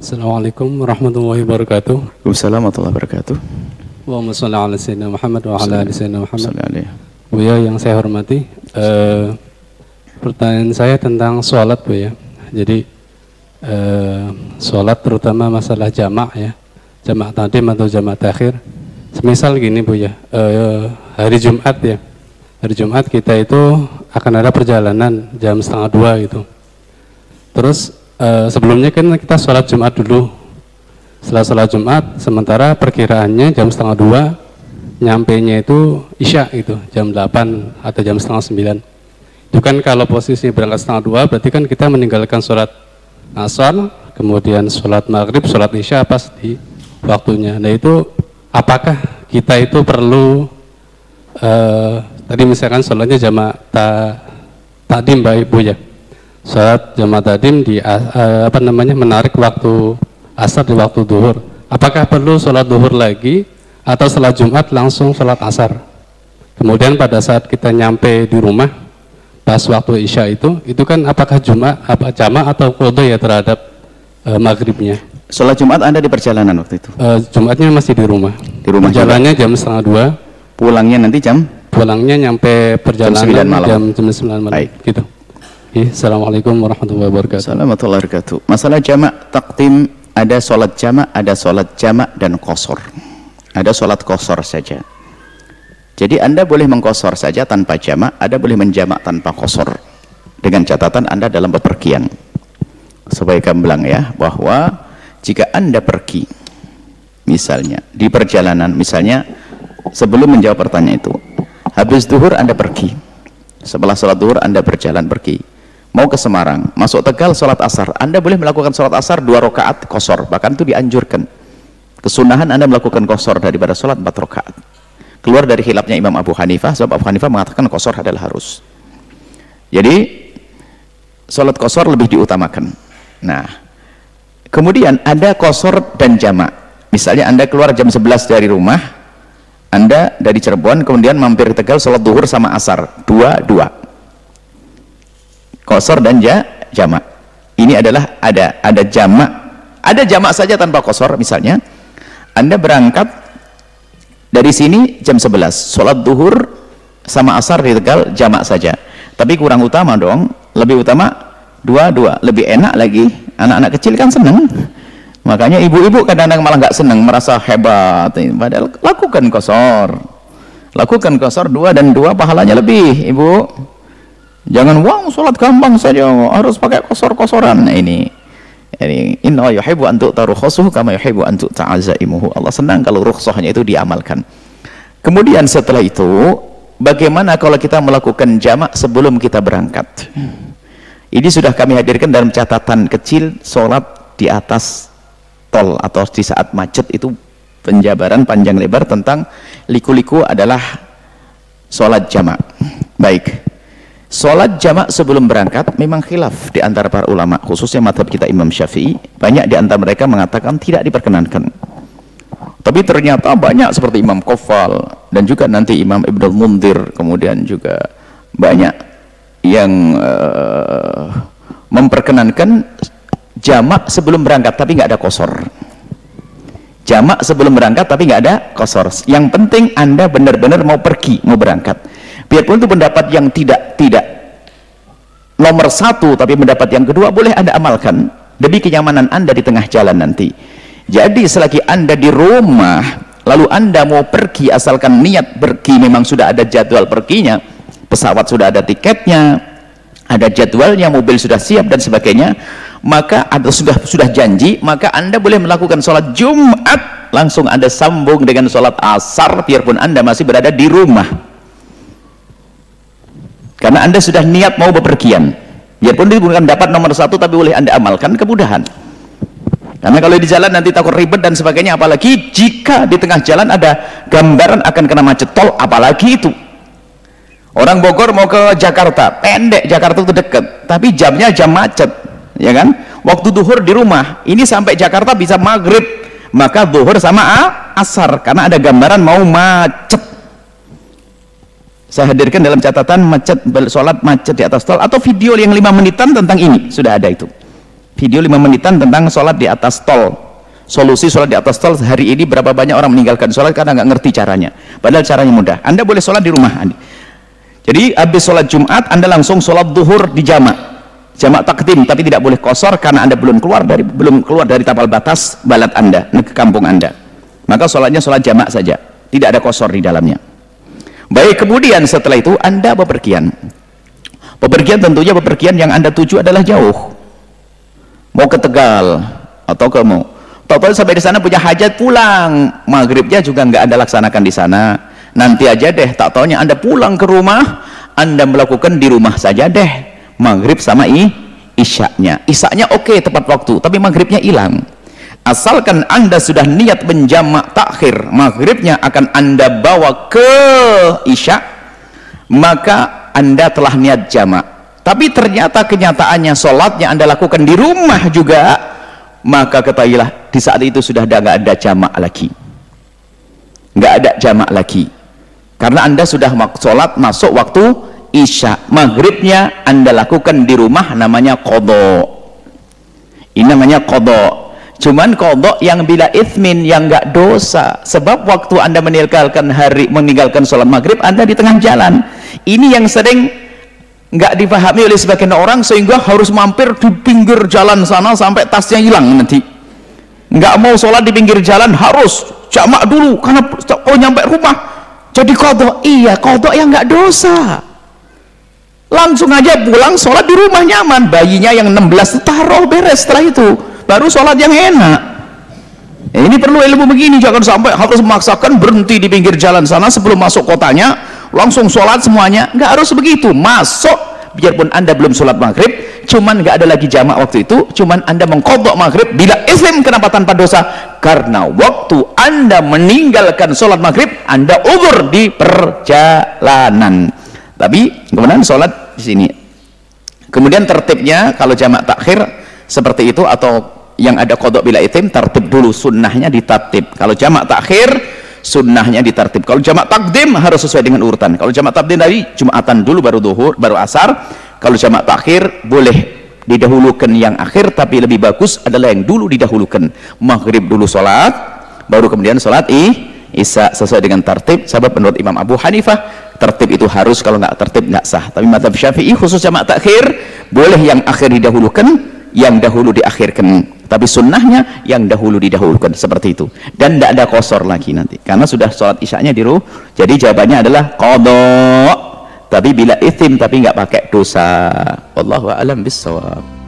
Assalamualaikum warahmatullahi wabarakatuh. Waalaikumsalam warahmatullahi wabarakatuh. Allahumma sholli ala sayyidina Muhammad wa ala ali sayyidina Muhammad. Buya yang saya hormati, eh, pertanyaan saya tentang sholat Bu ya. Jadi eh, sholat terutama masalah jamak ya, jamak tadim atau jamak takhir. Semisal gini Bu ya, eh, hari Jumat ya, hari Jumat kita itu akan ada perjalanan jam setengah dua gitu. Terus eh, sebelumnya kan kita sholat Jumat dulu. Setelah sholat Jumat, sementara perkiraannya jam setengah dua, nyampe nya itu isya gitu, jam 8 atau jam setengah sembilan. Itu kan kalau posisi berangkat setengah dua, berarti kan kita meninggalkan sholat asar, kemudian sholat maghrib, sholat isya pas di waktunya. Nah itu apakah kita itu perlu eh, tadi misalkan sholatnya jamaah ta, tadim baik bu ya sholat jamaah tadim di eh, apa namanya menarik waktu asar di waktu duhur apakah perlu sholat duhur lagi atau setelah Jumat langsung sholat asar kemudian pada saat kita nyampe di rumah pas waktu isya itu itu kan apakah Jumat apa jamaah atau kodo ya terhadap eh, maghribnya Sholat Jumat Anda di perjalanan waktu itu. Eh, Jumatnya masih di rumah Di rumah jalannya jam setengah dua Pulangnya nanti jam pulangnya nyampe perjalanan 9 malam. jam jam 9 malam Baik. gitu. Iya, Assalamualaikum warahmatullahi wabarakatuh. Assalamualaikum warahmatullahi wabarakatuh. Masalah jamak takdim ada sholat jamak, ada sholat jamak dan kosor. Ada sholat kosor saja. Jadi Anda boleh mengkosor saja tanpa jamak, ada boleh menjamak tanpa kosor. Dengan catatan Anda dalam bepergian. Supaya gamblang ya, bahwa jika Anda pergi, misalnya di perjalanan, misalnya sebelum menjawab pertanyaan itu, habis duhur Anda pergi, setelah sholat duhur Anda berjalan pergi, mau ke Semarang, masuk Tegal sholat asar, Anda boleh melakukan sholat asar dua rakaat kosor, bahkan itu dianjurkan. Kesunahan Anda melakukan kosor daripada sholat empat rakaat. Keluar dari khilafnya Imam Abu Hanifah, sebab Abu Hanifah mengatakan kosor adalah harus. Jadi sholat kosor lebih diutamakan. Nah, kemudian ada kosor dan jamak. Misalnya Anda keluar jam 11 dari rumah, Anda dari Cirebon kemudian mampir Tegal sholat duhur sama asar, dua dua. Kosor dan ja, jamak. Ini adalah ada ada jamak, ada jamak saja tanpa kosor misalnya. Anda berangkat dari sini jam 11, sholat duhur sama asar di Tegal jamak saja. Tapi kurang utama dong, lebih utama dua-dua, lebih enak lagi. Anak-anak kecil kan seneng. Makanya ibu-ibu kadang-kadang malah nggak seneng, merasa hebat. Padahal lakukan kosor. Lakukan kosor dua dan dua pahalanya lebih, ibu. Jangan wow sholat gampang saja, harus pakai kosor-kosoran. Nah, ini ini inna yuhibbu an tu'ta rukhsuhu kama yuhibbu an tu'ta azaimuhu. Allah senang kalau rukhsahnya itu diamalkan. Kemudian setelah itu, bagaimana kalau kita melakukan jamak sebelum kita berangkat? Ini sudah kami hadirkan dalam catatan kecil sholat di atas tol atau di saat macet itu penjabaran panjang lebar tentang liku-liku adalah sholat jamak. Baik. Sholat jamak sebelum berangkat memang khilaf di antara para ulama, khususnya madhab kita Imam Syafi'i. Banyak di antara mereka mengatakan tidak diperkenankan. Tapi ternyata banyak seperti Imam Kofal dan juga nanti Imam Ibnul Mundir, kemudian juga banyak yang eh, memperkenankan jamak sebelum berangkat tapi nggak ada kosor. Jamak sebelum berangkat tapi nggak ada kosor. Yang penting anda benar-benar mau pergi, mau berangkat. Biarpun itu pendapat yang tidak tidak nomor satu tapi pendapat yang kedua boleh anda amalkan demi kenyamanan anda di tengah jalan nanti. Jadi selagi anda di rumah lalu anda mau pergi asalkan niat pergi memang sudah ada jadwal perginya, pesawat sudah ada tiketnya, ada jadwalnya, mobil sudah siap dan sebagainya, maka atau sudah sudah janji, maka anda boleh melakukan sholat Jumat langsung anda sambung dengan sholat asar biarpun anda masih berada di rumah karena anda sudah niat mau bepergian. Biarpun itu bukan dapat nomor satu tapi boleh anda amalkan kemudahan. Karena kalau di jalan nanti takut ribet dan sebagainya apalagi jika di tengah jalan ada gambaran akan kena macet tol apalagi itu. Orang Bogor mau ke Jakarta pendek Jakarta itu dekat tapi jamnya jam macet ya kan? Waktu duhur di rumah ini sampai Jakarta bisa maghrib maka duhur sama asar karena ada gambaran mau macet saya hadirkan dalam catatan macet sholat macet di atas tol atau video yang lima menitan tentang ini. Sudah ada itu. Video 5 menitan tentang sholat di atas tol. Solusi sholat di atas tol hari ini berapa banyak orang meninggalkan sholat karena nggak ngerti caranya. Padahal caranya mudah. Anda boleh sholat di rumah anda. jadi habis sholat Jumat anda langsung sholat duhur di jamak. Jamak takdim tapi tidak boleh kosor karena anda belum keluar dari belum keluar dari tapal batas balat anda ke kampung anda. Maka sholatnya sholat jamak saja. Tidak ada kosor di dalamnya baik kemudian setelah itu anda bepergian. Bepergian tentunya bepergian yang anda tuju adalah jauh. Mau ke Tegal atau ke mau. Tahu sampai di sana punya hajat pulang. Maghribnya juga nggak anda laksanakan di sana. Nanti aja deh tak taunya anda pulang ke rumah anda melakukan di rumah saja deh. Maghrib sama i isyaknya. Isyaknya oke okay, tepat waktu tapi maghribnya hilang asalkan anda sudah niat menjamak takhir maghribnya akan anda bawa ke isya maka anda telah niat jamak. Tapi ternyata kenyataannya sholatnya anda lakukan di rumah juga maka ketahuilah di saat itu sudah nggak ada jamak lagi. Nggak ada jamak lagi. Karena anda sudah sholat masuk waktu isya. Maghribnya anda lakukan di rumah namanya kodok ini namanya kodok cuman kodok yang bila ithmin yang enggak dosa. Sebab waktu anda meninggalkan hari meninggalkan sholat maghrib anda di tengah jalan. Ini yang sering enggak dipahami oleh sebagian orang sehingga harus mampir di pinggir jalan sana sampai tasnya hilang nanti. Enggak mau sholat di pinggir jalan harus jamak dulu karena oh nyampe rumah. Jadi kodok iya kodok yang enggak dosa. Langsung aja pulang sholat di rumah nyaman. Bayinya yang 16 taruh beres setelah itu baru sholat yang enak. Ya, ini perlu ilmu begini jangan sampai harus memaksakan berhenti di pinggir jalan sana sebelum masuk kotanya langsung sholat semuanya. Nggak harus begitu masuk. Biarpun anda belum sholat maghrib cuman nggak ada lagi jamak waktu itu cuman anda mengkodok maghrib bila islam kenapa tanpa dosa? Karena waktu anda meninggalkan sholat maghrib anda uzur di perjalanan. Tapi kemudian sholat di sini. Kemudian tertibnya kalau jamak takhir seperti itu atau yang ada kodok bila itim tertib dulu. Sunnahnya ditartib. Kalau jamak takhir sunnahnya ditartib. Kalau jamak takdim harus sesuai dengan urutan. Kalau jamak takdim tadi jumatan dulu baru duhur baru asar. Kalau jamak takhir boleh didahulukan yang akhir tapi lebih bagus adalah yang dulu didahulukan. Maghrib dulu sholat baru kemudian sholat i isya sesuai dengan tertib sebab menurut Imam Abu Hanifah tertib itu harus. Kalau nggak tertib nggak sah. Tapi madhab syafi'i khusus jamak takhir boleh yang akhir didahulukan yang dahulu diakhirkan tapi sunnahnya yang dahulu didahulukan seperti itu. Dan tidak ada kosor lagi nanti. Karena sudah sholat isyaknya di ruh jadi jawabannya adalah kodok tapi bila itim tapi nggak pakai dosa. Allahu a'lam bisawab